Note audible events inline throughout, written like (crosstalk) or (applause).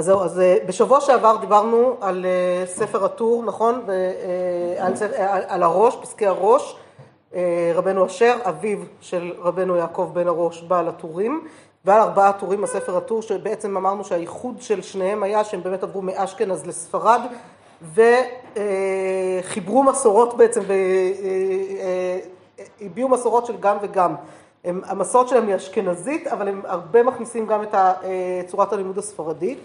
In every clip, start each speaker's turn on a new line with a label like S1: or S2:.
S1: אז זהו, אז אה, בשבוע שעבר דיברנו על אה, ספר הטור, נכון? ועל, על הראש, פסקי הראש, רבנו אשר, אביו של רבנו יעקב בן הראש, בעל הטורים, ועל ארבעה טורים בספר הטור, שבעצם אמרנו שהייחוד של שניהם היה שהם באמת עברו מאשכנז לספרד, וחיברו מסורות בעצם, והביעו מסורות של גם וגם. המסורת שלהם היא אשכנזית, אבל הם הרבה מכניסים גם את צורת הלימוד הספרדית.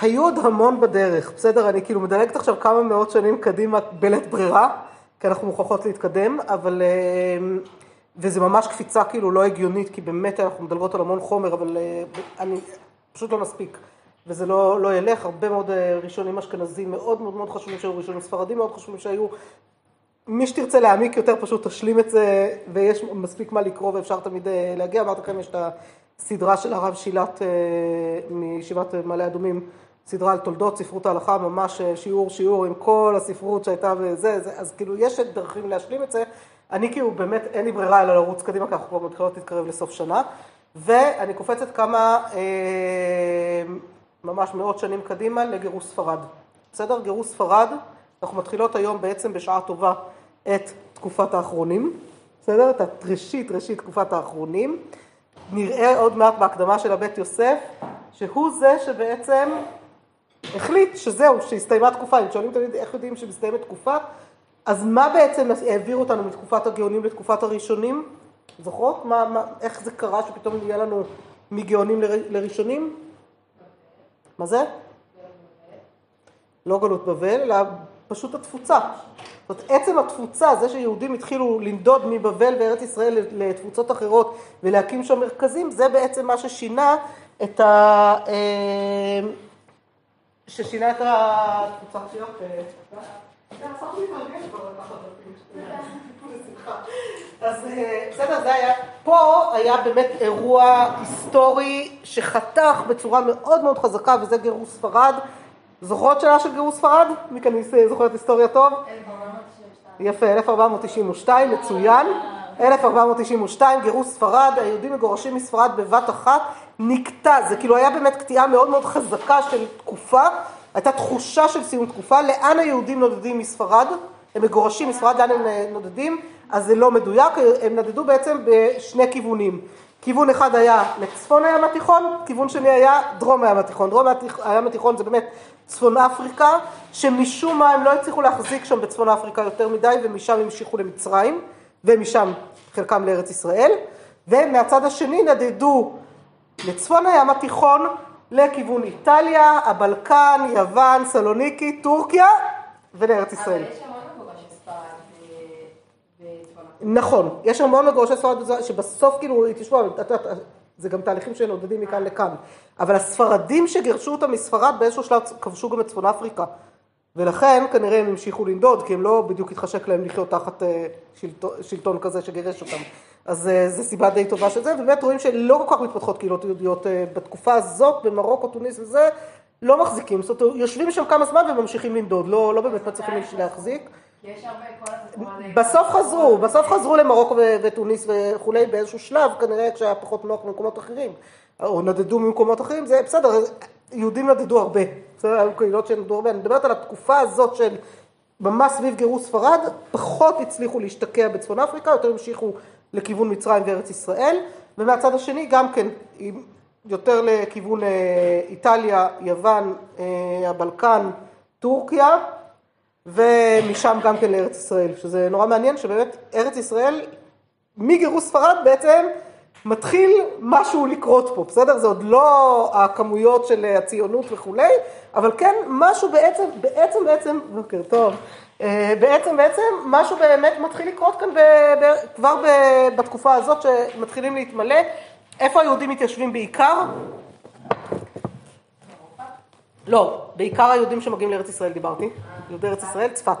S1: היו עוד המון בדרך, בסדר? אני כאילו מדלגת עכשיו כמה מאות שנים קדימה בלית ברירה, כי אנחנו מוכרחות להתקדם, אבל... אה, וזה ממש קפיצה כאילו לא הגיונית, כי באמת אנחנו מדלגות על המון חומר, אבל אה, אני פשוט לא נספיק. וזה לא, לא ילך, הרבה מאוד אה, ראשונים אשכנזים מאוד מאוד מאוד חשובים שהיו ראשונים ספרדים מאוד חשובים שהיו. מי שתרצה להעמיק יותר פשוט תשלים את זה, ויש מספיק מה לקרוא ואפשר תמיד להגיע. אמרתי לכם, יש את הסדרה של הרב שילת מישיבת מעלה אדומים. סדרה על תולדות ספרות ההלכה, ממש אה, שיעור שיעור עם כל הספרות שהייתה וזה, זה, אז כאילו יש דרכים להשלים את זה. אני כאילו באמת אין לי ברירה אלא לרוץ קדימה, כי אנחנו כבר מתחילות להתקרב לסוף שנה. ואני קופצת כמה, אה, ממש מאות שנים קדימה, לגירוש ספרד. בסדר? גירוש ספרד, אנחנו מתחילות היום בעצם בשעה טובה את תקופת האחרונים. בסדר? את ראשית, ראשית תקופת האחרונים. נראה עוד מעט בהקדמה של הבית יוסף, שהוא זה שבעצם החליט שזהו, שהסתיימה תקופה, אם שואלים תמיד איך יודעים שמסתיימת תקופה, אז מה בעצם העביר אותנו מתקופת הגאונים לתקופת הראשונים? זוכרות? מה, מה, איך זה קרה שפתאום נהיה לנו מגאונים לראשונים? מה זה? לא גלות בבל, אלא פשוט התפוצה. זאת אומרת, עצם התפוצה, זה שיהודים התחילו לנדוד מבבל בארץ ישראל לתפוצות אחרות ולהקים שם מרכזים, זה בעצם מה ששינה את ה... אה, ששינה את הקבוצה שלך. אז בסדר, זה היה, פה היה באמת אירוע היסטורי שחתך בצורה מאוד מאוד חזקה וזה גירוש ספרד. זוכרות שנה של גירוש ספרד? מי כאן זוכרת היסטוריה טוב? יפה, 1492, מצוין. 1492, גירוש ספרד, היהודים מגורשים מספרד בבת אחת, נקטע, זה כאילו היה באמת קטיעה מאוד מאוד חזקה של תקופה, הייתה תחושה של סיום תקופה, לאן היהודים נודדים מספרד, הם מגורשים מספרד, לאן הם נודדים, אז זה לא מדויק, הם נדדו בעצם בשני כיוונים. כיוון אחד היה לצפון הים התיכון, כיוון שני היה דרום הים התיכון. דרום הים התיכון זה באמת צפון אפריקה, שמשום מה הם לא הצליחו להחזיק שם בצפון אפריקה יותר מדי, ומשם המשיכו למצרים. ומשם חלקם לארץ ישראל, ומהצד השני נדדו לצפון הים התיכון לכיוון איטליה, הבלקן, יוון, סלוניקי, טורקיה ולארץ ישראל.
S2: אבל יש המון מגורשי ספרד
S1: נכון, יש המון מגורשי ספרד שבסוף כאילו התיישבו, זה גם תהליכים שנודדים מכאן לכאן, אבל הספרדים שגירשו אותם מספרד באיזשהו שלב כבשו גם את צפון אפריקה. ולכן כנראה הם המשיכו לנדוד, כי הם לא בדיוק התחשק להם לחיות תחת אה, שלטון, שלטון כזה שגירש אותם. אז אה, זו סיבה די טובה של זה, ובאמת רואים שלא כל כך מתפתחות קהילות יהודיות אה, בתקופה הזאת, במרוקו, טוניס וזה, לא מחזיקים. זאת אומרת, יושבים שם כמה זמן וממשיכים לנדוד, לא, לא באמת מצליחים להחזיק. בסוף חזרו, בסוף חזרו למרוקו וטוניס וכולי באיזשהו שלב, כנראה כשהיה פחות נוח במקומות אחרים, או נדדו ממקומות אחרים, זה בסדר, יהודים נדדו הרבה, בסדר, היו קהילות שנדדו הרבה, אני מדברת על התקופה הזאת של ממש סביב גירוש ספרד, פחות הצליחו להשתקע בצפון אפריקה, יותר המשיכו לכיוון מצרים וארץ ישראל, ומהצד השני גם כן, יותר לכיוון אה, איטליה, יוון, אה, הבלקן, טורקיה, ומשם גם כן לארץ ישראל, שזה נורא מעניין שבאמת ארץ ישראל מגירוש ספרד בעצם מתחיל משהו לקרות פה, בסדר? זה עוד לא הכמויות של הציונות וכולי, אבל כן משהו בעצם, בעצם בעצם, בוקר טוב, אה, בעצם בעצם משהו באמת מתחיל לקרות כאן ב, ב, כבר ב, בתקופה הזאת שמתחילים להתמלא. איפה היהודים מתיישבים בעיקר? לא, בעיקר היהודים שמגיעים לארץ ישראל דיברתי, יהודי ארץ ישראל, צפת.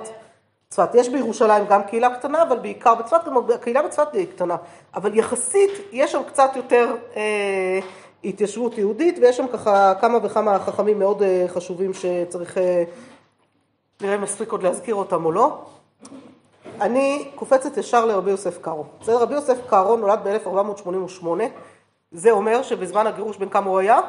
S1: צפת. יש בירושלים גם קהילה קטנה, אבל בעיקר בצפת, גם הקהילה בצפת היא קטנה. אבל יחסית, יש שם קצת יותר אה, התיישבות יהודית, ויש שם ככה כמה וכמה חכמים מאוד אה, חשובים שצריך, אה, נראה אם נספיק עוד להזכיר אותם או לא. אני קופצת ישר לרבי יוסף קארו. בסדר? רבי יוסף קארו נולד ב-1488, זה אומר שבזמן הגירוש בין כמה הוא היה?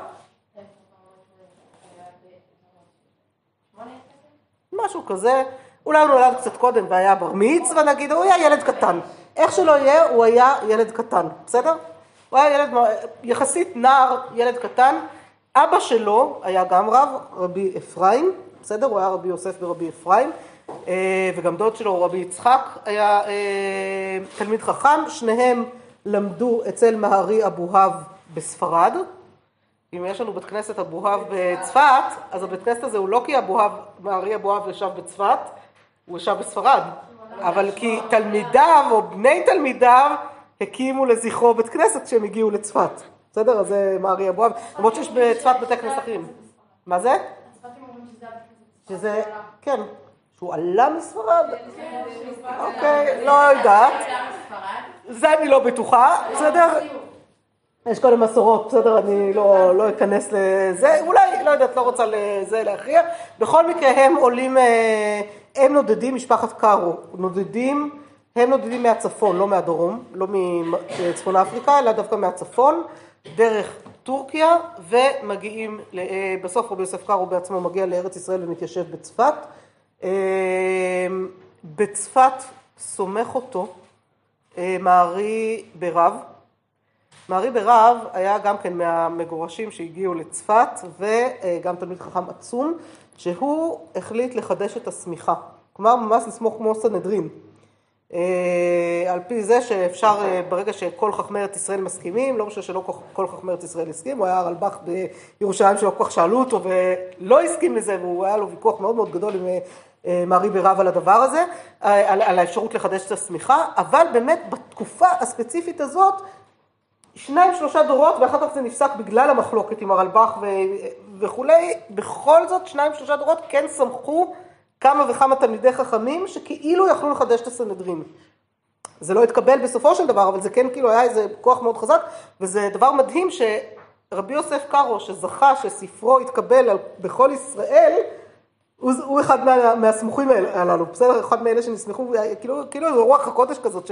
S1: משהו כזה, אולי הוא נולד קצת קודם והיה בר מצווה נגיד, הוא היה ילד קטן. איך שלא יהיה, הוא היה ילד קטן, בסדר? הוא היה ילד יחסית נער, ילד קטן. אבא שלו היה גם רב, רבי אפרים, בסדר? הוא היה רבי יוסף ורבי אפרים, אה, וגם דוד שלו, רבי יצחק, היה אה, תלמיד חכם. שניהם למדו אצל מהרי אבוהב בספרד. אם יש לנו בית כנסת אבוהב בצפת, אז הבית כנסת הזה הוא לא כי אבוהב, מהרי אבוהב ישב בצפת, הוא ישב בספרד, אבל כי תלמידיו או בני תלמידיו הקימו לזכרו בית כנסת כשהם הגיעו לצפת. בסדר? אז זה מהרי אבוהב, למרות שיש בצפת בתי כנסת אחרים. מה זה? שזה, כן, שהוא עלה מספרד? אוקיי, לא יודעת. זה אני לא בטוחה, בסדר? יש כל מיני מסורות, בסדר? אני לא, לא אכנס לזה, אולי, לא יודעת, לא רוצה לזה להכריע. בכל מקרה, הם עולים, אה, הם נודדים, משפחת קארו, נודדים, הם נודדים מהצפון, לא מהדרום, לא מצפון אפריקה, אלא דווקא מהצפון, דרך טורקיה, ומגיעים, אה, בסוף רבי יוסף קארו בעצמו מגיע לארץ ישראל ומתיישב בצפת. אה, בצפת סומך אותו מערי ברב, מערי ברב היה גם כן מהמגורשים שהגיעו לצפת וגם תלמיד חכם עצום, שהוא החליט לחדש את השמיכה, כלומר ממש לסמוך כמו סנהדרין. אה, על פי זה שאפשר, אה, ברגע שכל חכמי ארץ ישראל מסכימים, לא משנה שלא כל חכמי ארץ ישראל הסכים, הוא היה הרלב"ח בירושלים שלא כל כך שאלו אותו ולא הסכים לזה, והוא היה לו ויכוח מאוד מאוד גדול עם אה, מערי ברב על הדבר הזה, על, על האפשרות לחדש את השמיכה, אבל באמת בתקופה הספציפית הזאת, שניים שלושה דורות ואחר כך זה נפסק בגלל המחלוקת עם הרלב"ח ו... וכולי, בכל זאת שניים שלושה דורות כן סמכו כמה וכמה תלמידי חכמים שכאילו יכלו לחדש את הסנהדרין. זה לא התקבל בסופו של דבר, אבל זה כן כאילו היה איזה כוח מאוד חזק, וזה דבר מדהים שרבי יוסף קארו שזכה שספרו התקבל בכל ישראל, הוא, הוא אחד מה, מהסמוכים הללו, בסדר? אחד מאלה שנסמכו, כאילו, כאילו איזו רוח הקודש כזאת, ש,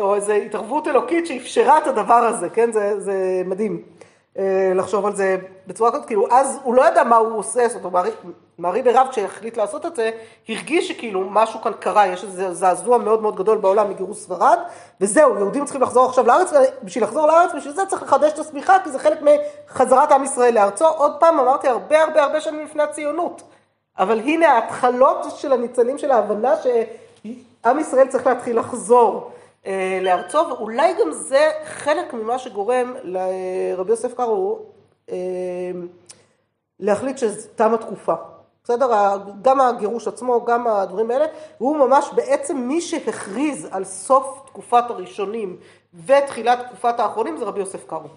S1: או איזו התערבות אלוקית שאפשרה את הדבר הזה, כן? זה, זה מדהים אה, לחשוב על זה בצורה כזאת, כאילו, אז הוא לא ידע מה הוא עושה, זאת אומרת, מערי ברב כשהחליט לעשות את זה, הרגיש שכאילו משהו כאן קרה, יש איזה זעזוע מאוד מאוד גדול בעולם מגירוש ספרד, וזהו, יהודים צריכים לחזור עכשיו לארץ, ובשביל לחזור לארץ, בשביל זה צריך לחדש את השמיכה, כי זה חלק מחזרת עם ישראל לארצו. עוד פעם, אמרתי, הרבה הרבה הרבה שנים לפני הציונות. אבל הנה ההתחלות של הניצנים של ההבנה שעם ישראל צריך להתחיל לחזור אה, לארצו, ואולי גם זה חלק ממה שגורם לרבי יוסף קארו אה, להחליט שתם התקופה. בסדר? גם הגירוש עצמו, גם הדברים האלה, הוא ממש בעצם מי שהכריז על סוף תקופת הראשונים ותחילת תקופת האחרונים זה רבי יוסף קארו.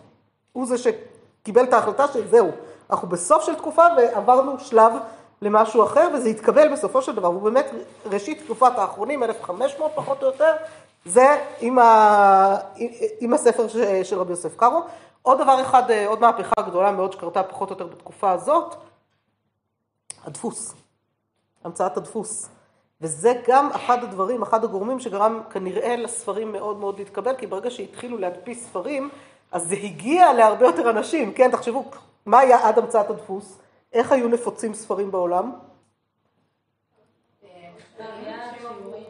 S1: הוא זה שקיבל את ההחלטה שזהו, אנחנו בסוף של תקופה ועברנו שלב למשהו אחר, וזה התקבל בסופו של דבר, הוא באמת ראשית תקופת האחרונים, 1500 פחות או יותר, זה עם, ה... עם הספר של רבי יוסף קארו. עוד דבר אחד, עוד מהפכה גדולה מאוד שקרתה פחות או יותר בתקופה הזאת, הדפוס, המצאת הדפוס. וזה גם אחד הדברים, אחד הגורמים שגרם כנראה לספרים מאוד מאוד להתקבל, כי ברגע שהתחילו להדפיס ספרים, אז זה הגיע להרבה יותר אנשים, כן, תחשבו, מה היה עד המצאת הדפוס? איך היו נפוצים ספרים בעולם?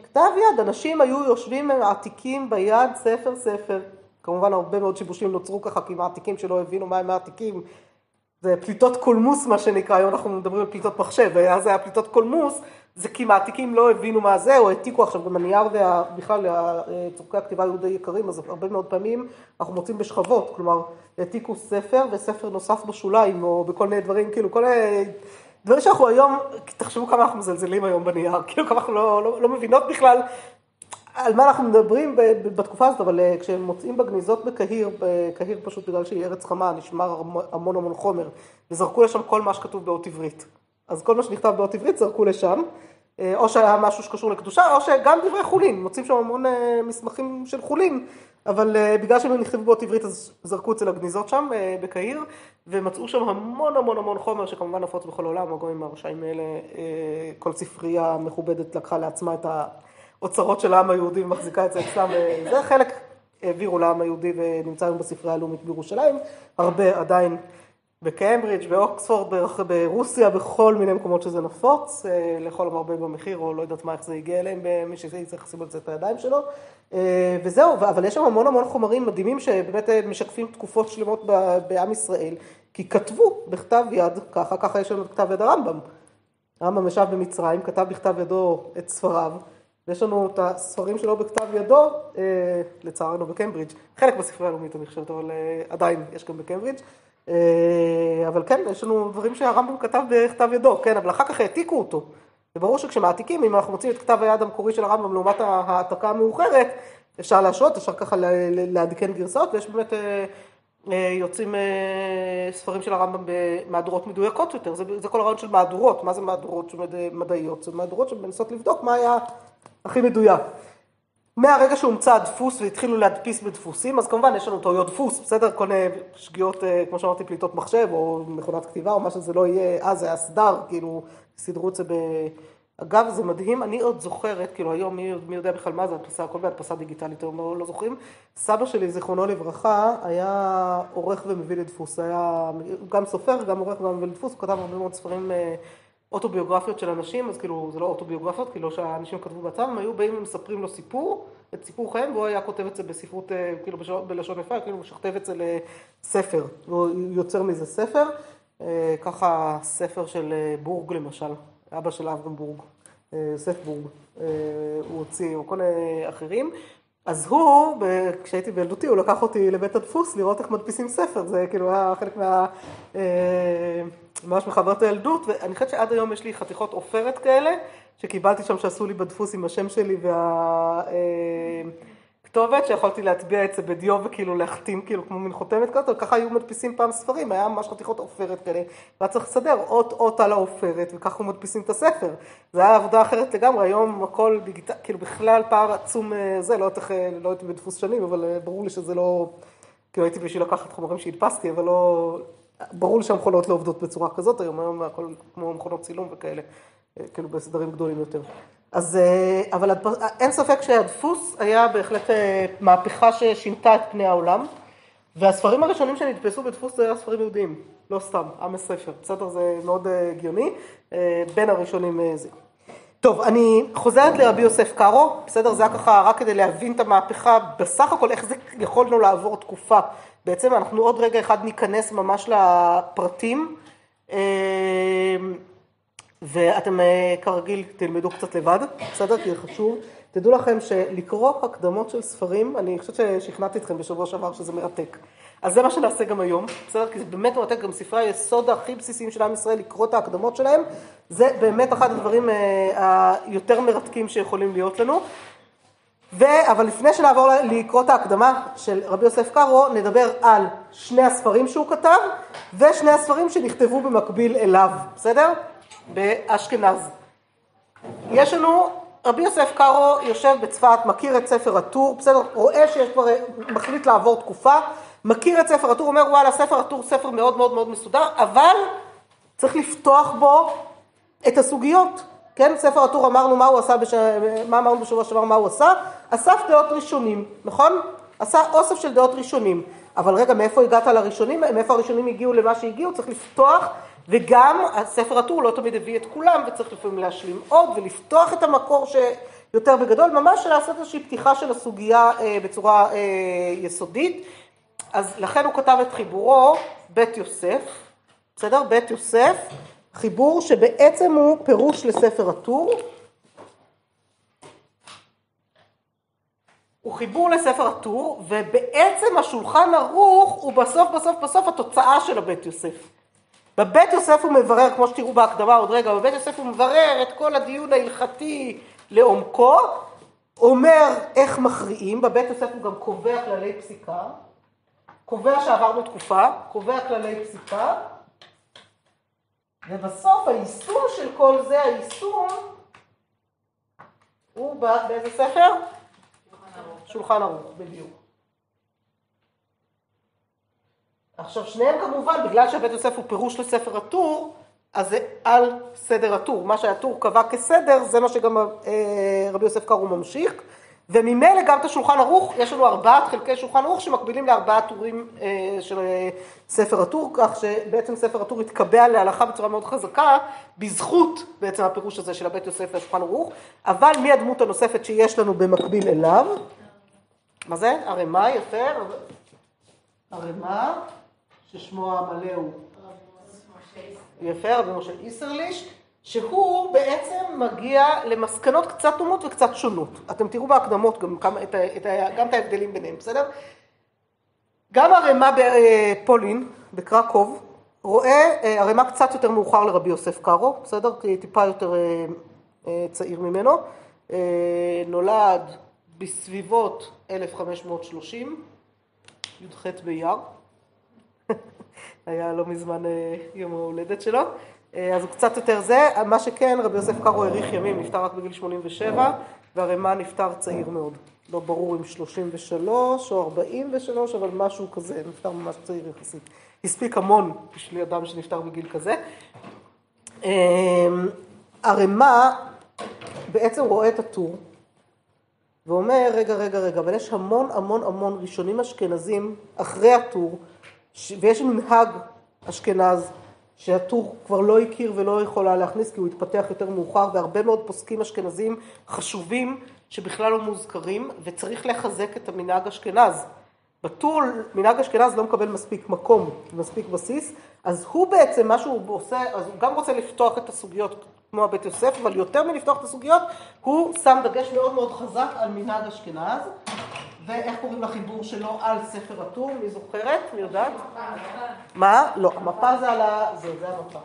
S1: כתב יד, אנשים היו יושבים מעתיקים ביד ספר ספר. כמובן הרבה מאוד שיבושים נוצרו ככה כי מעתיקים שלא הבינו מה הם מעתיקים. זה פליטות קולמוס מה שנקרא, היום אנחנו מדברים על פליטות מחשב, ואז היה פליטות קולמוס, זה כי מעתיקים לא הבינו מה זה, או העתיקו עכשיו גם הנייר ובכלל צורכי הכתיבה היו די יקרים, אז הרבה מאוד פעמים אנחנו מוצאים בשכבות, כלומר העתיקו ספר וספר נוסף בשוליים, או בכל מיני דברים, כאילו כל מיני דברים שאנחנו היום, תחשבו כמה אנחנו מזלזלים היום בנייר, (laughs) כאילו כמה אנחנו לא, לא, לא מבינות בכלל על מה אנחנו מדברים בתקופה הזאת, אבל אה, כשהם מוצאים בגניזות בקהיר, בקהיר פשוט בגלל שהיא ארץ חמה, נשמר המון המון חומר, וזרקו לשם כל מה שכתוב באות עברית. אז כל מה שנכתב באות עברית זרקו לשם, אה, או שהיה משהו שקשור לקדושה, או שגם דברי חולין, מוצאים שם המון אה, מסמכים של חולין, אבל בגלל שהם נכתבו באות עברית אז זרקו אצל הגניזות שם בקהיר, ומצאו שם המון המון המון חומר שכמובן נפוץ בכל העולם, הגויים הרשעים האלה, כל ספרייה מכובדת לקחה לעצמה את ה... אוצרות של העם היהודי ומחזיקה את זה אצלם, זה חלק העבירו לעם היהודי ונמצא היום בספרייה הלאומית בירושלים, הרבה עדיין בקיימברידג', באוקספורד, ברוסיה, בכל מיני מקומות שזה נפוץ, אה, לכל המרבה במחיר, או לא יודעת מה, איך זה הגיע אליהם, מי שצריך לשים על זה את הידיים שלו. אה, וזהו, אבל יש שם המון המון חומרים מדהימים שבאמת אה, משקפים תקופות שלמות בעם ישראל, כי כתבו בכתב יד, ככה, ככה יש לנו את כתב יד הרמב"ם. הרמב"ם ישב במצרים, כתב בכתב ידו את ספריו, ויש לנו את הספרים שלו בכתב ידו, לצערנו בקיימברידג', חלק בספרי הלאומית אני חושבת, אבל עדיין יש גם בקיימברידג'. אה, אבל כן, יש לנו דברים שהרמב"ם כתב בכתב ידו, כן, אבל אחר כך העתיקו אותו. זה ברור שכשמעתיקים, אם אנחנו מוצאים את כתב היד המקורי של הרמב"ם לעומת ההעתקה המאוחרת, אפשר להשרות, אפשר ככה לעדכן גרסאות, ויש באמת אה, אה, יוצאים ספרים של הרמב"ם במהדורות מדויקות יותר, זה, זה כל הרעיון של מהדורות, מה זה מהדורות מדעיות? זה מהדורות שמנסות לבדוק מה היה הכי מדויק. מהרגע שהומצא הדפוס והתחילו להדפיס בדפוסים, אז כמובן יש לנו טעויות דפוס, בסדר? כל מיני שגיאות, אה, כמו שאמרתי, פליטות מחשב או מכונת כתיבה או מה שזה לא יהיה, אז זה היה סדר, כאילו, סידרו את זה ב... אגב, זה מדהים, אני עוד זוכרת, כאילו היום מי, מי יודע בכלל מה זה הדפסה, הכל בהדפסה דיגיטלית, היום לא, לא זוכרים. סבא שלי, זיכרונו לברכה, היה עורך ומביא לדפוס, היה גם סופר, גם עורך וגם מביא לדפוס, הוא כתב הרבה מאוד ספרים אה, אוטוביוגרפיות של אנשים, אז כאילו זה לא אוטוביוגרפיות, כאילו שהאנשים כתבו בעצמם, הם היו באים ומספרים לו סיפור, את סיפור חייהם, והוא היה כותב את זה בספרות, אה, כאילו בלשון יפה, כאילו משכתב את זה לספר, והוא יוצר מזה ספר, אה, ככה ספר של בורג למשל, אבא של אברהם בורג, יוסף בורג, הוא הוציא, או כל מיני אחרים. אז הוא, כשהייתי בילדותי, הוא לקח אותי לבית הדפוס לראות איך מדפיסים ספר, זה כאילו היה חלק מה... ממש מחברת הילדות, ואני חושבת שעד היום יש לי חתיכות עופרת כאלה, שקיבלתי שם שעשו לי בדפוס עם השם שלי והכתובת, שיכולתי להטביע את זה בדיו וכאילו להחתים כאילו כמו מין חותמת כזאת, וככה היו מדפיסים פעם ספרים, היה ממש חתיכות עופרת כאלה, והיה צריך לסדר אות אות על העופרת, וככה מדפיסים את הספר. זה היה עבודה אחרת לגמרי, היום הכל דיגיטלי, כאילו בכלל פער עצום אה, זה, לא יודעת לא הייתי בדפוס שנים, אבל אה, ברור לי שזה לא, כאילו הייתי בשביל לקחת חומרים שהדפסתי, אבל לא... ברור לי שהמכונות לא עובדות בצורה כזאת, היום היום הכל כמו מכונות צילום וכאלה, אה, כאילו בסדרים גדולים יותר. אז, אה, אבל אין ספק שהדפוס היה בהחלט אה, מהפכה ששינתה את פני העולם, והספרים הראשונים שנדפסו בדפוס זה היה ספרים יהודיים, לא סתם, עם הספר, בסדר? זה מאוד הגיוני, בין הראשונים זה. טוב, אני חוזרת לרבי יוסף קארו, בסדר? זה היה ככה רק כדי להבין את המהפכה, בסך הכל איך זה יכולנו לעבור תקופה בעצם אנחנו עוד רגע אחד ניכנס ממש לפרטים, אה, ואתם אה, כרגיל תלמדו קצת לבד, בסדר? כי זה חשוב. תדעו לכם שלקרוא הקדמות של ספרים, אני חושבת ששכנעתי אתכם בשבוע שעבר שזה מרתק. אז זה מה שנעשה גם היום, בסדר? כי זה באמת מרתק, גם ספרי היסוד הכי בסיסיים של עם ישראל, לקרוא את ההקדמות שלהם, זה באמת אחד הדברים אה, היותר מרתקים שיכולים להיות לנו. ו... אבל לפני שנעבור לקרוא את ההקדמה של רבי יוסף קארו, נדבר על שני הספרים שהוא כתב ושני הספרים שנכתבו במקביל אליו, בסדר? באשכנז. יש לנו, רבי יוסף קארו יושב בצפת, מכיר את ספר הטור, בסדר? רואה שיש כבר, מחליט לעבור תקופה, מכיר את ספר הטור, אומר וואלה, ספר הטור ספר מאוד מאוד מאוד מסודר, אבל צריך לפתוח בו את הסוגיות. כן, ספר הטור אמרנו מה הוא עשה, בש... מה אמרנו בשבוע שעבר מה הוא עשה? אסף דעות ראשונים, נכון? עשה אוסף של דעות ראשונים. אבל רגע, מאיפה הגעת לראשונים? מאיפה הראשונים הגיעו למה שהגיעו? צריך לפתוח, וגם ספר הטור לא תמיד הביא את כולם, וצריך לפעמים להשלים עוד, ולפתוח את המקור שיותר בגדול, ממש לעשות איזושהי פתיחה של הסוגיה אה, בצורה אה, יסודית. אז לכן הוא כתב את חיבורו, בית יוסף, בסדר? בית יוסף. חיבור שבעצם הוא פירוש לספר הטור. הוא חיבור לספר הטור, ובעצם השולחן ערוך הוא בסוף בסוף בסוף התוצאה של הבית יוסף. בבית יוסף הוא מברר, כמו שתראו בהקדמה עוד רגע, בבית יוסף הוא מברר את כל הדיון ההלכתי לעומקו, אומר איך מכריעים, בבית יוסף הוא גם קובע כללי פסיקה, קובע שעברנו תקופה, קובע כללי פסיקה, ובסוף היישום של כל זה, היישום, הוא באיזה ספר? שולחן ערוך, בדיוק. עכשיו שניהם כמובן, בגלל שבית יוסף הוא פירוש לספר הטור, אז זה על סדר הטור. מה שהטור קבע כסדר, זה מה שגם אה, רבי יוסף קארו ממשיך. וממילא גם את השולחן ערוך, יש לנו ארבעת חלקי שולחן ערוך שמקבילים לארבעת טורים אה, של אה, ספר הטור, כך שבעצם ספר הטור התקבע להלכה בצורה מאוד חזקה, בזכות בעצם הפירוש הזה של הבית יוסף והשולחן ערוך, אבל מי הדמות הנוספת שיש לנו במקביל אליו? מה זה? ערימה, יפה. ערימה, ששמו המלא הוא... יפה, רבי משה איסרליש. שהוא בעצם מגיע למסקנות קצת דומות וקצת שונות. אתם תראו בהקדמות גם, כמה, את, את, גם את ההבדלים ביניהם, בסדר? גם הרמ"א בפולין, בקרקוב, רואה אה, הרמ"א קצת יותר מאוחר לרבי יוסף קארו, בסדר? טיפה יותר אה, אה, צעיר ממנו. נולד בסביבות 1530, י"ח באייר. היה לא מזמן יום ההולדת שלו. אה, אז הוא קצת יותר זה, מה שכן, רבי יוסף קארו האריך ימים, נפטר רק בגיל 87, והרימה נפטר צעיר מאוד. לא ברור אם 33 או 43, אבל משהו כזה, נפטר ממש צעיר יחסית. הספיק המון בשביל אדם שנפטר בגיל כזה. הרימה אמ, בעצם רואה את הטור, ואומר, רגע, רגע, רגע, אבל יש המון המון המון ראשונים אשכנזים אחרי הטור, ויש מנהג אשכנז שהטור כבר לא הכיר ולא יכולה להכניס כי הוא התפתח יותר מאוחר והרבה מאוד פוסקים אשכנזים חשובים שבכלל לא מוזכרים וצריך לחזק את המנהג אשכנז. בטור מנהג אשכנז לא מקבל מספיק מקום, מספיק בסיס, אז הוא בעצם, מה שהוא עושה, אז הוא גם רוצה לפתוח את הסוגיות כמו הבית יוסף, אבל יותר מלפתוח את הסוגיות, הוא שם דגש מאוד מאוד חזק על מנהג אשכנז, ואיך קוראים לחיבור שלו על ספר הטור, מי זוכרת? מי יודעת? מה? לא, המפה זה על ה... זה, זה המפה.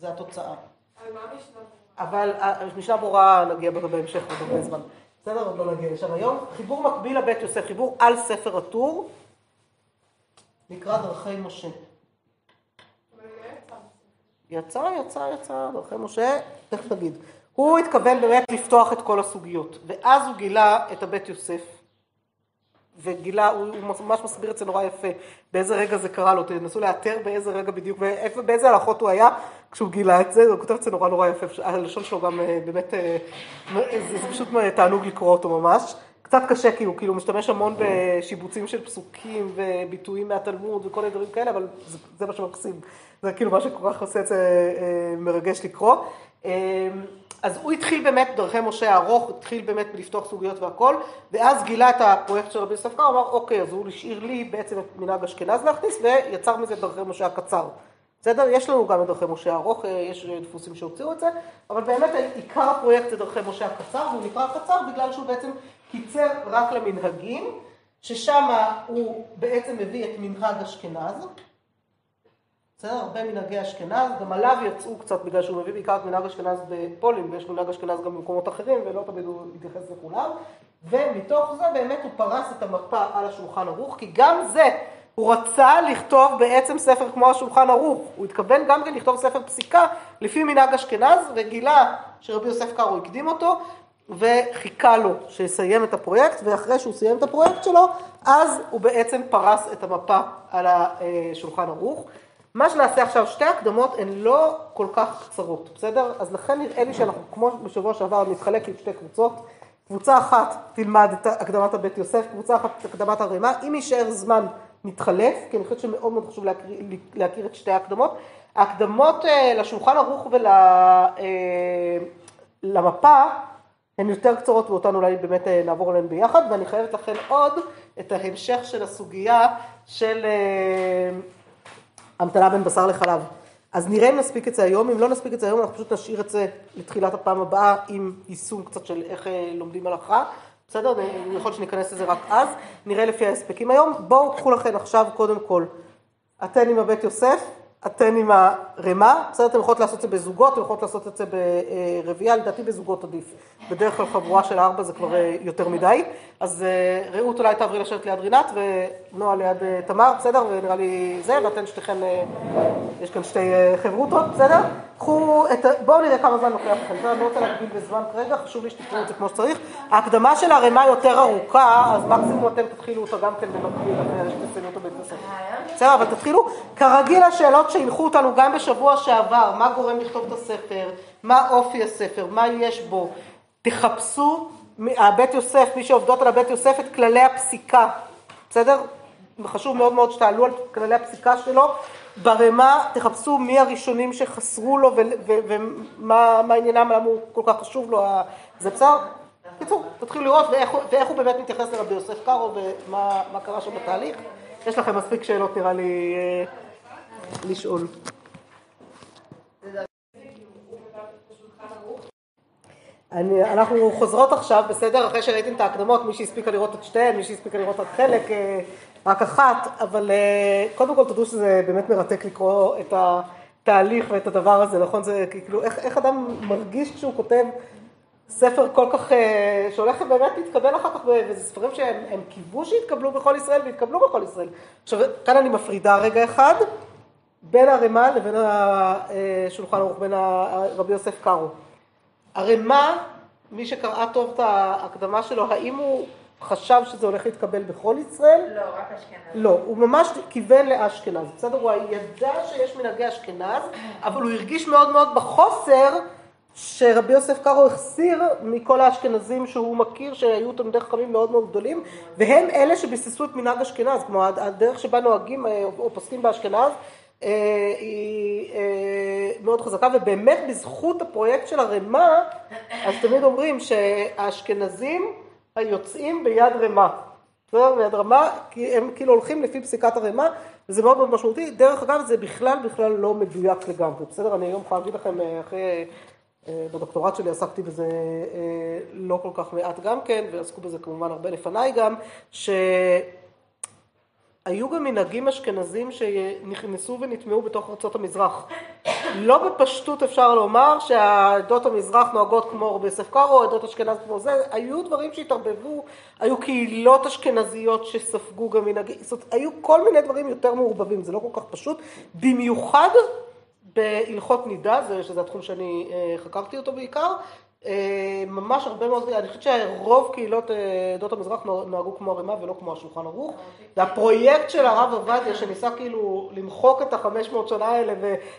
S1: זה התוצאה. אבל משנה ברורה נגיע בהמשך עוד הרבה זמן. בסדר? עוד לא נגיע לשם היום. חיבור מקביל לבית יוסף, חיבור על ספר הטור, נקרא דרכי משה. יצא, יצא, יצא, דרכי משה, תכף נגיד. הוא התכוון באמת לפתוח את כל הסוגיות, ואז הוא גילה את הבית יוסף. וגילה, הוא, הוא ממש מסביר את זה נורא יפה, באיזה רגע זה קרה לו, תנסו לאתר באיזה רגע בדיוק, ואיפה, באיזה הלכות הוא היה כשהוא גילה את זה, הוא כותב את זה נורא נורא יפה, הלשון שלו גם אה, באמת, אה, זה, זה פשוט תענוג לקרוא אותו ממש. קצת קשה כי הוא כאילו משתמש המון בשיבוצים של פסוקים וביטויים מהתלמוד וכל מיני דברים כאלה, אבל זה, זה מה שמקסים. זה כאילו מה שכל כך עושה את זה אה, מרגש לקרוא. אז הוא התחיל באמת, דרכי משה הארוך, התחיל באמת בלפתוח סוגיות והכל, ואז גילה את הפרויקט של רבי יוסף קאר, אמר אוקיי, אז הוא השאיר לי בעצם את מנהג אשכנז להכניס, ויצר מזה דרכי משה הקצר. בסדר? יש לנו גם את דרכי משה הארוך, יש דפוסים שהוציאו את זה, אבל באמת עיקר הפרויקט זה דרכי משה הקצר, והוא נקרא קצר בגלל שהוא בעצם קיצר רק למנהגים, ששם הוא בעצם מביא את מנהג אשכנז, בסדר? הרבה מנהגי אשכנז, גם עליו יצאו קצת בגלל שהוא מביא בעיקר את מנהג אשכנז בפולין, ויש מנהג אשכנז גם במקומות אחרים, ולא תמיד הוא מתייחס לכולם. ומתוך זה באמת הוא פרס את המפה על השולחן ערוך, כי גם זה, הוא רצה לכתוב בעצם ספר כמו השולחן ערוך. הוא התכוון גם כן לכתוב ספר פסיקה לפי מנהג אשכנז, וגילה שרבי יוסף קארו הקדים אותו, וחיכה לו שיסיים את הפרויקט, ואחרי שהוא סיים את הפרויקט שלו, אז הוא בעצם פרס את המפה על השולחן ערוך. מה שנעשה עכשיו, שתי הקדמות הן לא כל כך קצרות, בסדר? אז לכן נראה לי שאנחנו, כמו בשבוע שעבר, נתחלק לשתי קבוצות. קבוצה אחת תלמד את הקדמת הבית יוסף, קבוצה אחת את הקדמת הרימה. אם יישאר זמן, נתחלף, כי אני חושבת שמאוד מאוד חשוב להכיר, להכיר את שתי ההקדמות. ההקדמות אה, לשולחן ערוך ולמפה אה, הן יותר קצרות ואותן אולי באמת אה, נעבור עליהן ביחד, ואני חייבת לכן עוד את ההמשך של הסוגיה של... המתנה בין בשר לחלב. אז נראה אם נספיק את זה היום, אם לא נספיק את זה היום אנחנו פשוט נשאיר את זה לתחילת הפעם הבאה עם יישום קצת של איך אה, לומדים הלכה, בסדר? יכול להיות שניכנס לזה רק אז, נראה לפי ההספקים היום. בואו קחו לכם עכשיו קודם כל, אתן עם הבית יוסף, אתן עם הרמה, בסדר, אתם יכולות לעשות את זה בזוגות, אתם יכולות לעשות את זה ברביעייה, לדעתי בזוגות עדיף. בדרך כלל חבורה של ארבע זה כבר אה, יותר מדי. אז אה, רעות אולי תעברי לשבת ליד רינת, ונועה ליד אה, תמר, בסדר? ונראה לי זה, ואתן שתיכן, יש כאן שתי חברותות, בסדר? קחו את, בואו נראה כמה זמן לוקח לכם, אני לא רוצה להגביל בזמן כרגע, חשוב לי שתקראו את זה כמו שצריך. ההקדמה של הרמה יותר ארוכה, אז מקסימום אתם תתחילו אותה גם כן במקביל, אחרי שתסיימו אותו בית. בסדר, אבל תתחילו. כרגיל השאלות שהנחו אותנו גם בשבוע שעבר, מה גורם לכתוב את הספר, מה אופי הספר, מה יש בו. תחפשו הבית יוסף, מי שעובדות על הבית יוסף את כללי הפסיקה, בסדר? חשוב מאוד מאוד שתעלו על כללי הפסיקה שלו. ברמה תחפשו מי הראשונים שחסרו לו ומה עניינם, למה הוא כל כך חשוב לו, זה בסדר? בקיצור, תתחילו לראות ואיך, ואיך הוא באמת מתייחס לרבי יוסף קארו ומה קרה שם בתהליך. יש לכם מספיק שאלות נראה לי אה, לשאול. אני, אנחנו חוזרות עכשיו, בסדר? אחרי שראיתם את ההקדמות, מי שהספיקה לראות את שתיהן, מי שהספיקה לראות רק חלק, אה, רק אחת, אבל אה, קודם כל תדעו שזה באמת מרתק לקרוא את התהליך ואת הדבר הזה, נכון? זה כאילו, איך, איך אדם מרגיש כשהוא כותב ספר כל כך, אה, שהולך באמת להתקבל אחר כך, וזה ספרים שהם קיוו שיתקבלו בכל ישראל והתקבלו בכל ישראל. עכשיו, כאן אני מפרידה רגע אחד, בין הרמ"א לבין השולחן ערוך, בין רבי יוסף קארו. הרמ"א, מי שקראה טוב את ההקדמה שלו, האם הוא חשב שזה הולך להתקבל בכל ישראל?
S2: לא, רק אשכנז.
S1: לא, הוא ממש כיוון לאשכנז, בסדר? הוא ידע שיש מנהגי אשכנז, אבל הוא הרגיש מאוד מאוד בחוסר שרבי יוסף קארו החסיר מכל האשכנזים שהוא מכיר שהיו תלמידי חכמים מאוד מאוד גדולים והם אלה שביססו את מנהג אשכנז, כמו הדרך שבה נוהגים אה, או פוסקים באשכנז אה, היא אה, מאוד חזקה, ובאמת בזכות הפרויקט של הרמ"א, אז תמיד אומרים שהאשכנזים היוצאים ביד רמ"א. בסדר? ביד רמ"א, כי הם כאילו הולכים לפי פסיקת הרמ"א, וזה מאוד מאוד משמעותי. דרך אגב, זה בכלל בכלל לא מדויק לגמרי, בסדר? אני היום יכולה להגיד לכם, אה, אחרי, בדוקטורט שלי עסקתי בזה לא כל כך מעט גם כן, ועסקו בזה כמובן הרבה לפניי גם, ש... היו גם מנהגים אשכנזים שנכנסו ונטמעו בתוך ארצות המזרח. לא בפשטות אפשר לומר שהעדות המזרח נוהגות כמו רבי קארו, עדות אשכנז כמו זה, היו דברים שהתערבבו, היו קהילות אשכנזיות שספגו גם מנהגים, זאת אומרת, היו כל מיני דברים יותר מעורבבים, זה לא כל כך פשוט, במיוחד בהלכות נידה, שזה התחום שאני אה, חקרתי אותו בעיקר, ממש הרבה מאוד, אני חושבת שרוב קהילות אה, עדות המזרח נוהגו כמו ערימה ולא כמו השולחן ערוך. זה הפרויקט של הרב עובדיה שניסה כאילו למחוק את החמש מאות שנה האלה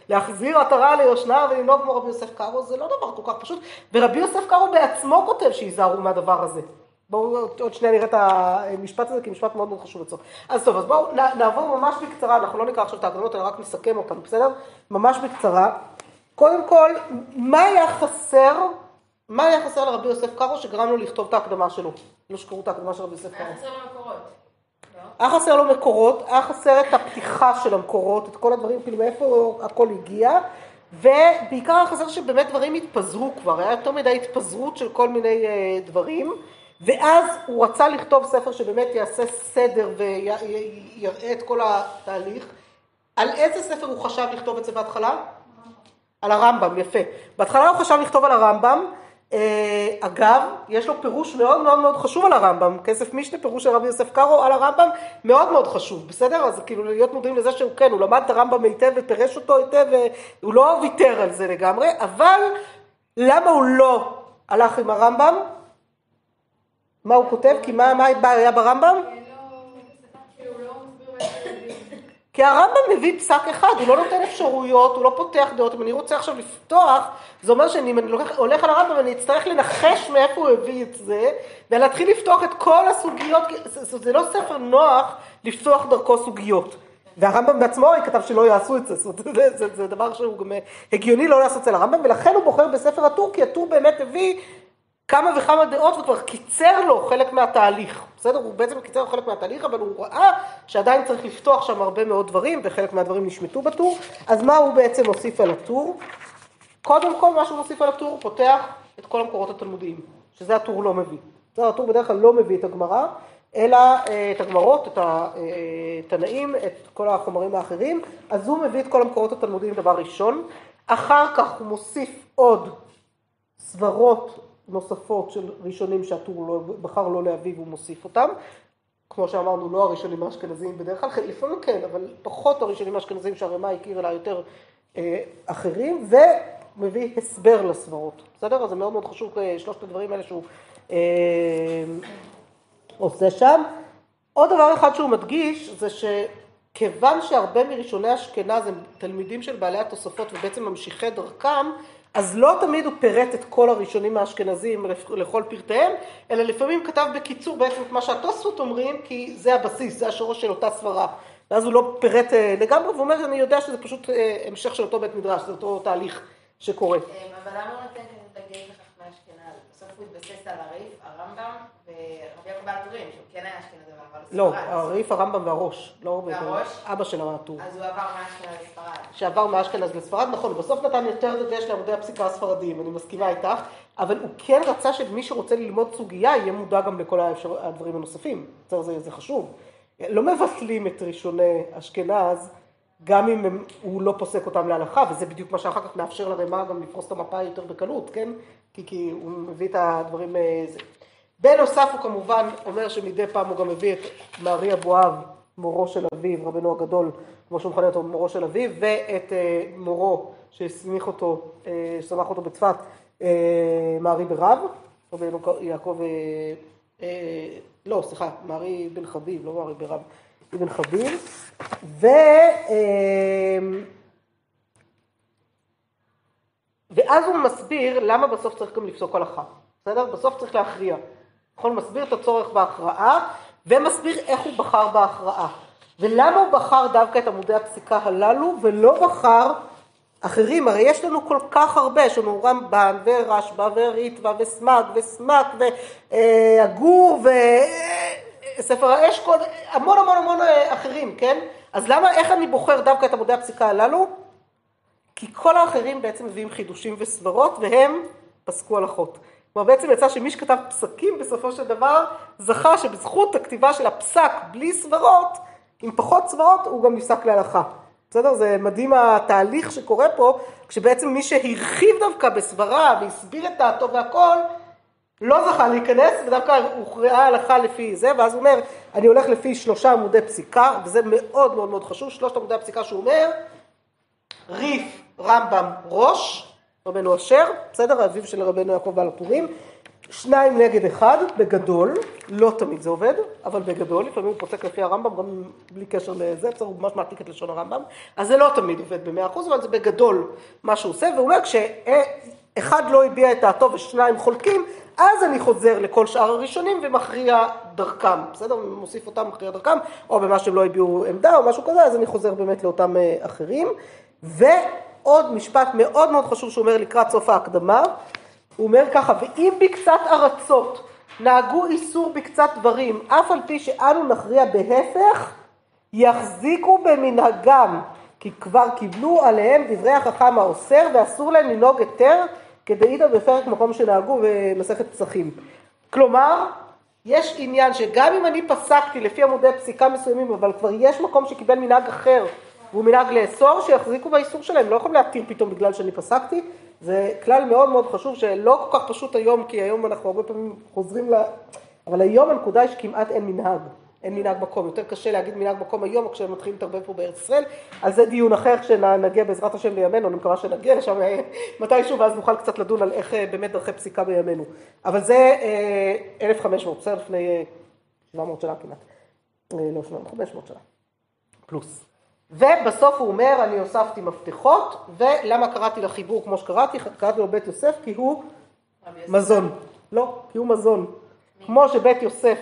S1: ולהחזיר עטרה ליושנה ולנהוג כמו רבי יוסף קארו, זה לא דבר כל כך פשוט. ורבי יוסף קארו בעצמו כותב שיזהרו מהדבר הזה. בואו עוד שנייה נראה את המשפט הזה, כי משפט מאוד מאוד חשוב לצורך. אז טוב, אז בואו נעבור ממש בקצרה, אנחנו לא ניקח עכשיו את ההקדמות, אלא רק נסכם אותן, בסדר? ממש בקצרה. קודם כל, מה היה חסר מה היה חסר לרבי יוסף קארו שגרם לו לכתוב את ההקדמה שלו? לא שקראו את ההקדמה של רבי יוסף קארו.
S2: היה חסר לו מקורות.
S1: היה חסר לו מקורות, היה חסר את הפתיחה של המקורות, את כל הדברים, כאילו מאיפה הכל הגיע, ובעיקר היה חסר שבאמת דברים התפזרו כבר, היה יותר מדי התפזרות של כל מיני אה, דברים, ואז הוא רצה לכתוב ספר שבאמת יעשה סדר ויראה את כל התהליך. על איזה ספר הוא חשב לכתוב את זה בהתחלה? על הרמב"ם, יפה. בהתחלה הוא חשב לכתוב על הרמב"ם, אגב, יש לו פירוש מאוד מאוד מאוד חשוב על הרמב"ם, כסף משנה, פירוש של רבי יוסף קארו על הרמב"ם, מאוד מאוד חשוב, בסדר? אז כאילו להיות מודעים לזה שהוא כן, הוא למד את הרמב"ם היטב ופירש אותו היטב, והוא לא ויתר על זה לגמרי, אבל למה הוא לא הלך עם הרמב"ם? מה הוא כותב? כי מה, מה היה ברמב"ם? כי הרמב"ם מביא פסק אחד, הוא לא נותן אפשרויות, הוא לא פותח דעות. אם אני רוצה עכשיו לפתוח, זה אומר שאם אני לוקח, הולך על הרמב"ם, אני אצטרך לנחש מאיפה הוא הביא את זה, ולהתחיל לפתוח את כל הסוגיות, זה, זה לא ספר נוח לפתוח דרכו סוגיות. והרמב"ם בעצמו כתב שלא יעשו את זה, זאת אומרת, זה, זה, זה דבר שהוא גם הגיוני לא לעשות אצל הרמב"ם, ולכן הוא בוחר בספר הטור, כי הטור באמת הביא כמה וכמה דעות וכבר קיצר לו חלק מהתהליך, בסדר? הוא בעצם קיצר חלק מהתהליך, אבל הוא ראה שעדיין צריך לפתוח שם הרבה מאוד דברים, וחלק מהדברים נשמטו בטור, אז מה הוא בעצם הוסיף על הטור? קודם כל, מה שהוא מוסיף על הטור, הוא פותח את כל המקורות התלמודיים, שזה הטור לא מביא. בסדר, הטור בדרך כלל לא מביא את הגמרא, אלא אה, את הגמרות, את התנאים, את כל החומרים האחרים, אז הוא מביא את כל המקורות התלמודיים דבר ראשון, אחר כך הוא מוסיף עוד סברות נוספות של ראשונים שהטור לא, בחר לא להביא והוא מוסיף אותם. כמו שאמרנו, לא הראשונים האשכנזיים בדרך כלל, לפעמים כן, אבל פחות הראשונים האשכנזיים שהרמ"א הכיר אלא יותר אה, אחרים, ומביא הסבר לסברות, בסדר? אז זה מאוד מאוד חשוב, אה, שלושת הדברים האלה שהוא אה, עושה שם. עוד דבר אחד שהוא מדגיש, זה שכיוון שהרבה מראשוני אשכנז הם תלמידים של בעלי התוספות ובעצם ממשיכי דרכם, אז לא תמיד הוא פירט את כל הראשונים האשכנזים לכל פרטיהם, אלא לפעמים כתב בקיצור בעצם את מה שהתוספות אומרים, כי זה הבסיס, זה השורש של אותה סברה. ואז הוא לא פירט אה, לגמרי, והוא אומר, אני יודע שזה פשוט אה, המשך של אותו בית מדרש, זה אותו תהליך שקורה.
S2: אבל למה הוא נותן דגש לחכמי אשכנז? בסוף הוא התבסס על הריף, הרמב"ם ורבי יעקב בעל טורים, שהוא כן היה אשכנזי.
S1: לא, הריף, הרמב"ם והראש. לא
S2: והראש?
S1: אבא של הטור.
S2: אז הוא עבר מאשכנז לספרד.
S1: שעבר מאשכנז לספרד, נכון, בסוף נתן יותר דגש לעמודי הפסיקה הספרדיים, אני מסכימה איתך, אבל הוא כן רצה שמי שרוצה ללמוד סוגיה יהיה מודע גם לכל האפשר... הדברים הנוספים. זה, זה חשוב. לא מבטלים את ראשוני אשכנז, גם אם הם, הוא לא פוסק אותם להלכה, וזה בדיוק מה שאחר כך מאפשר לרמה גם לפרוס את המפה יותר בקלות, כן? כי, כי הוא מביא את הדברים... אה, זה. בנוסף הוא כמובן אומר שמדי פעם הוא גם מביא את מארי אבואב, מורו של אביו, רבנו הגדול, כמו שהוא מכנה אותו, מורו של אביו, ואת אה, מורו שהסמיך אותו, אה, ששמח אותו בצפת, מארי ברב, רבנו יעקב לא, סליחה, מארי בן חביב, לא מארי ברב, אבן חביב, ו... ואז הוא מסביר למה בסוף צריך גם לפסוק הלכה, בסדר? בסוף צריך להכריע. נכון? מסביר את הצורך בהכרעה, ומסביר איך הוא בחר בהכרעה. ולמה הוא בחר דווקא את עמודי הפסיקה הללו, ולא בחר אחרים, הרי יש לנו כל כך הרבה, יש לנו רמב"ן ורשב"א וריטב"א וסמ"ג וסמ"ק והגור וספר האשכול, המון המון המון אה, אחרים, כן? אז למה, איך אני בוחר דווקא את עמודי הפסיקה הללו? כי כל האחרים בעצם מביאים חידושים וסברות והם פסקו הלכות. כלומר בעצם יצא שמי שכתב פסקים בסופו של דבר זכה שבזכות הכתיבה של הפסק בלי סברות, עם פחות סברות, הוא גם נפסק להלכה. בסדר? זה מדהים התהליך שקורה פה, כשבעצם מי שהרחיב דווקא בסברה והסביר את דעתו והכל, לא זכה להיכנס, ודווקא הוכרעה הלכה לפי זה, ואז הוא אומר, אני הולך לפי שלושה עמודי פסיקה, וזה מאוד מאוד מאוד חשוב, שלושת עמודי הפסיקה שהוא אומר, ריף, רמב"ם, ראש, רבנו אשר, בסדר? אביו של רבנו יעקב בעל הטורים, שניים נגד אחד, בגדול, לא תמיד זה עובד, אבל בגדול, לפעמים הוא פוסק לפי הרמב"ם, גם בלי קשר לזה, בסדר, הוא ממש מעתיק את לשון הרמב"ם, אז זה לא תמיד עובד במאה אחוז, אבל זה בגדול מה שהוא עושה, אומר, כשאחד לא הביע את דעתו ושניים חולקים, אז אני חוזר לכל שאר הראשונים ומכריע דרכם, בסדר? מוסיף אותם, מכריע דרכם, או במה שהם לא הביעו עמדה או משהו כזה, אז אני חוזר באמת לאותם אה, אחרים. ועוד משפט מאוד מאוד חשוב שהוא אומר לקראת סוף ההקדמה, הוא אומר ככה, ואם בקצת ארצות נהגו איסור בקצת דברים, אף על פי שאנו נכריע בהפך, יחזיקו במנהגם, כי כבר קיבלו עליהם דברי החכם האוסר, ואסור להם לנהוג היתר, כדאיתא בפרק מקום שנהגו במסכת פסחים. כלומר, יש עניין שגם אם אני פסקתי לפי עמודי פסיקה מסוימים, אבל כבר יש מקום שקיבל מנהג אחר, והוא מנהג לאסור, שיחזיקו באיסור שלהם, לא יכולים להתיר פתאום בגלל שאני פסקתי, זה כלל מאוד מאוד חשוב שלא כל כך פשוט היום, כי היום אנחנו הרבה פעמים חוזרים ל... אבל היום הנקודה היא שכמעט אין מנהג, אין מנהג מקום. יותר קשה להגיד מנהג מקום היום כשהם מתחילים להתערבב פה בארץ ישראל. על זה דיון אחר כשנגיע בעזרת השם לימינו, אני מקווה שנגיע לשם אה, מתישהו ואז נוכל קצת לדון על איך אה, באמת דרכי פסיקה בימינו. אבל זה 1,500, אה, בסדר? לפני 700 שנה כמעט. לא 700, 500 שנה. פלוס. ובסוף הוא אומר, אני הוספתי מפתחות, ולמה קראתי לחיבור כמו שקראתי? קראתי לו בית יוסף כי הוא מזון. לא, כי הוא מזון. כמו שבית יוסף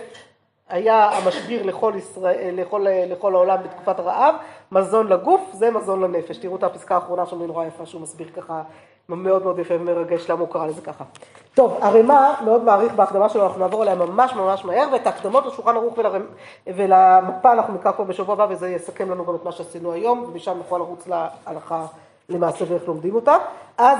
S1: היה המשביר לכל, ישראל, לכל, לכל העולם בתקופת הרעב, מזון לגוף זה מזון לנפש. תראו את הפסקה האחרונה שם, היא נורא יפה, שהוא מסביר ככה, מאוד מאוד יפה ומרגש למה הוא קרא לזה ככה. טוב, ערימה מאוד מעריך בהקדמה שלו, אנחנו נעבור עליה ממש ממש מהר, ואת ההקדמות לשולחן ערוך ולרמ... ולמפה אנחנו נקרא כבר בשבוע הבא, וזה יסכם לנו גם את מה שעשינו היום, ומשם נוכל לרוץ להלכה למעשה ואיך לומדים אותה. אז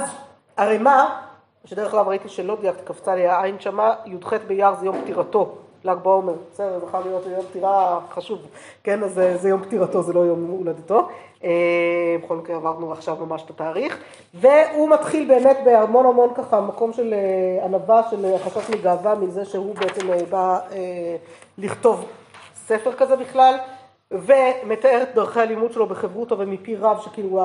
S1: ערימה, שדרך אגב ראיתי שלא דייקת, קפצה לי העין שמה, י"ח באייר זה יום פטירתו. ל"ג בעומר, בסדר, חייב להיות יום פטירה חשוב, כן, אז זה יום פטירתו, זה לא יום הולדתו. אה, בכל מקרה עברנו עכשיו ממש את התאריך, והוא מתחיל באמת בהמון המון ככה מקום של אה, ענווה, של חשש מגאווה מזה שהוא בעצם אה, בא לכתוב ספר כזה בכלל, ומתאר את דרכי הלימוד שלו בחברותו ומפי רב, שכאילו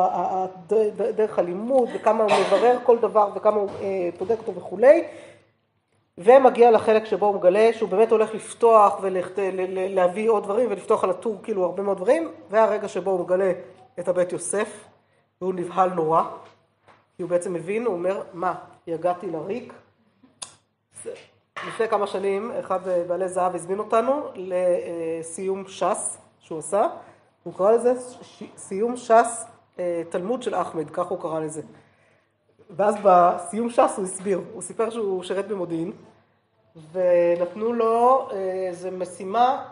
S1: דרך הלימוד וכמה הוא מברר כל דבר וכמה הוא בודק אותו וכולי. ומגיע לחלק שבו הוא מגלה שהוא באמת הולך לפתוח ולהביא עוד דברים ולפתוח על הטור כאילו הרבה מאוד דברים, והרגע שבו הוא מגלה את הבית יוסף, והוא נבהל נורא, כי הוא בעצם מבין, הוא אומר, מה, יגעתי לריק? לפני כמה שנים אחד בעלי זהב הזמין אותנו לסיום ש"ס שהוא עשה, הוא קרא לזה סיום ש"ס תלמוד של אחמד, כך הוא קרא לזה. ואז בסיום ש"ס הוא הסביר, הוא סיפר שהוא שירת במודיעין ונתנו לו איזה משימה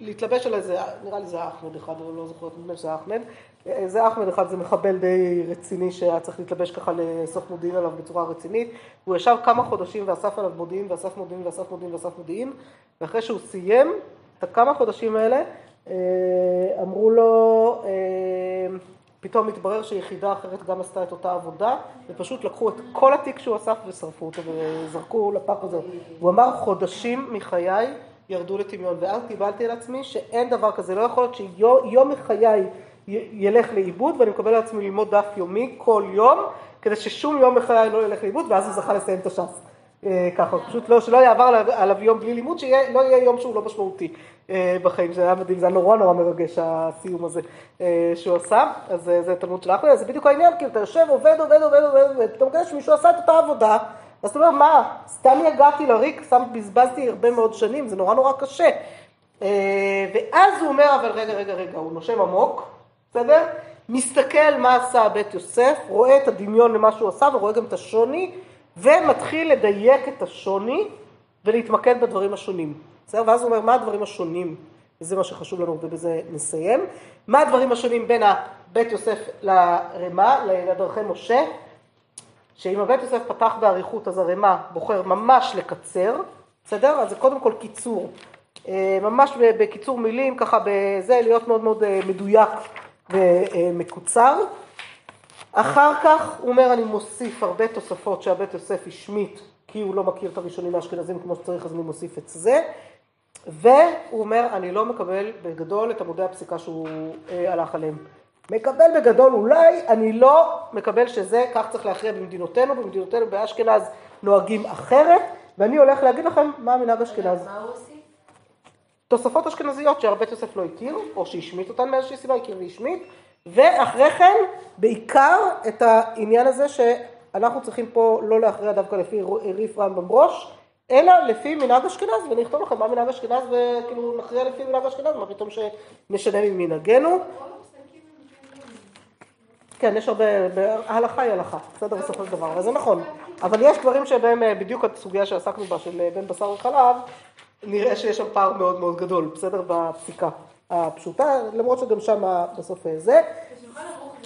S1: להתלבש על איזה, נראה לי זה היה אחמד אחד, אני לא זוכרת, נדמה שזה היה אחמד, זה אחמד אחד, זה מחבל די רציני שהיה צריך להתלבש ככה לאסוף מודיעין עליו בצורה רצינית, הוא ישב כמה חודשים ואסף עליו מודיעין ואסף מודיעין ואסף מודיעין ואסף מודיעין, ואחרי שהוא סיים את הכמה חודשים האלה, אמרו לו, פתאום התברר שיחידה אחרת גם עשתה את אותה עבודה, ופשוט לקחו את כל התיק שהוא אסף ושרפו אותו וזרקו לפח הזה. הוא אמר, חודשים מחיי ירדו לטמיון, ואז קיבלתי על עצמי שאין דבר כזה, לא יכול להיות שיום מחיי ילך לאיבוד, ואני מקבל על עצמי ללמוד דף יומי כל יום, כדי ששום יום מחיי לא ילך לאיבוד, ואז הוא זכה לסיים את הש"ס. ככה, פשוט לא, שלא יעבר עליו יום בלי לימוד, שלא יהיה יום שהוא לא משמעותי בחיים, זה היה מדהים, זה היה נורא נורא מרגש הסיום הזה שהוא עשה, אז זה תלמוד של אחמד, זה בדיוק העניין, כאילו אתה יושב, עובד, עובד, עובד, עובד, ופתאום כזה שמישהו עשה את אותה עבודה, אז אתה אומר, מה, סתם יגעתי לריק, סתם בזבזתי הרבה מאוד שנים, זה נורא נורא קשה. ואז הוא אומר, אבל רגע, רגע, רגע, הוא נושם עמוק, בסדר? מסתכל מה עשה בית יוסף, רואה את הדמיון למה שהוא עשה ורואה גם את השוני, ומתחיל לדייק את השוני ולהתמקד בדברים השונים. בסדר? ואז הוא אומר, מה הדברים השונים? וזה מה שחשוב לנו ובזה נסיים. מה הדברים השונים בין הבית יוסף לרמה, לדרכי משה? שאם הבית יוסף פתח באריכות, אז הרמה בוחר ממש לקצר, בסדר? אז זה קודם כל קיצור. ממש בקיצור מילים, ככה בזה, להיות מאוד מאוד מדויק ומקוצר. אחר כך הוא אומר, אני מוסיף הרבה תוספות שהבית יוסף השמיט, כי הוא לא מכיר את הראשונים האשכנזים כמו שצריך, אז אני מוסיף את זה. והוא אומר, אני לא מקבל בגדול את עמודי הפסיקה שהוא הלך עליהם. מקבל בגדול אולי, אני לא מקבל שזה, כך צריך להכריע במדינותינו, במדינותינו באשכנז נוהגים אחרת, ואני הולך להגיד לכם מה המנהג אשכנז.
S2: מה הוא הוסיף?
S1: תוספות אשכנזיות שהרבה יוסף לא הכיר, או שהשמיט אותן מאיזושהי סיבה, הכיר והשמיט, ואחרי כן, בעיקר את העניין הזה שאנחנו צריכים פה לא להכריע דווקא לפי ריף רמב"ם בראש, אלא לפי מנהג אשכנז, ואני אכתוב לכם מה מנהג אשכנז, וכאילו נכריע לפי מנהג אשכנז, מה פתאום שנשנה ממנהגנו. כן, יש הרבה, ההלכה היא הלכה, בסדר בסופו של דבר, וזה נכון, אבל יש דברים שבהם בדיוק הסוגיה שעסקנו בה, של בין בשר וחלב, נראה שיש שם פער מאוד מאוד גדול, בסדר, בפסיקה הפשוטה, למרות שגם שם בסוף זה.
S3: בשולחן ערוך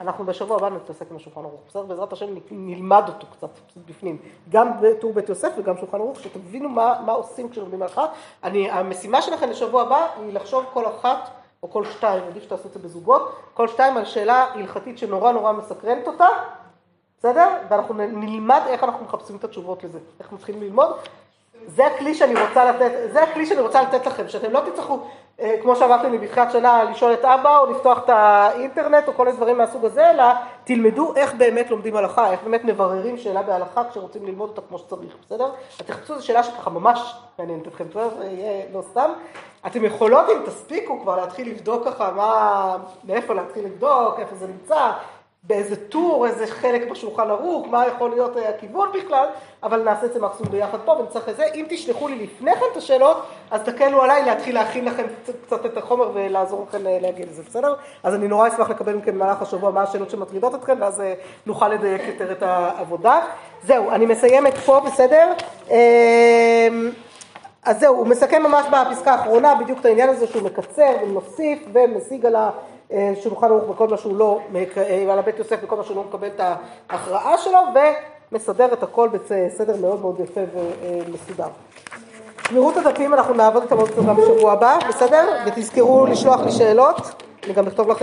S1: אנחנו בשבוע הבא נתעסק עם השולחן ערוך, בסדר? בעזרת השם נלמד אותו קצת בפנים, גם בטור בית יוסף וגם שולחן ערוך, שתבינו מה, מה עושים כשלומדים הלכה. אני, המשימה שלכם לשבוע הבא היא לחשוב כל אחת, או כל שתיים, עדיף שתעשו את זה בזוגות, כל שתיים על שאלה הלכתית שנורא נורא מסקרנת אותה, בסדר? ואנחנו נלמד איך אנחנו מחפשים את התשובות לזה, איך מתחילים ללמוד. זה הכלי שאני רוצה לתת, זה הכלי שאני רוצה לתת לכם, שאתם לא תצטרכו, כמו שאמרתם לי בתחילת שנה, לשאול את אבא או לפתוח את האינטרנט או כל מיני דברים מהסוג הזה, אלא תלמדו איך באמת לומדים הלכה, איך באמת מבררים שאלה בהלכה כשרוצים ללמוד אותה כמו שצריך, בסדר? תחפשו זו שאלה שככה ממש מעניינת אתכם, זה יהיה לא סתם. אתם יכולות, אם תספיקו כבר, להתחיל לבדוק ככה מה, מאיפה להתחיל לבדוק, איפה זה נמצא, באיזה טור, איזה חלק בשולחן ערוך, מה יכול להיות הכיוון בכלל, אבל נעשה את זה מקסימום ביחד פה ונצטרך את זה. אם תשלחו לי לפני כן את השאלות, אז תקלו עליי להתחיל להכין לכם קצת את החומר ולעזור לכם להגיע לזה, בסדר? אז אני נורא אשמח לקבל מכם במהלך השבוע מה השאלות שמטרידות אתכם, ואז נוכל לדייק יותר את העבודה. זהו, אני מסיימת פה, בסדר? אז זהו, הוא מסכם ממש בפסקה האחרונה בדיוק את העניין הזה שהוא מקצר ומוסיף ומשיג על ה... שולחן ערוך בכל מה שהוא לא, על הבית יוסף בכל מה שהוא לא מקבל את ההכרעה שלו ומסדר את הכל בסדר מאוד מאוד יפה ומסודר. שמירות הדתיים אנחנו נעבוד איתם עוד קצת גם בשבוע הבא, בסדר? ותזכרו לשלוח לי שאלות, אני גם אכתוב לכם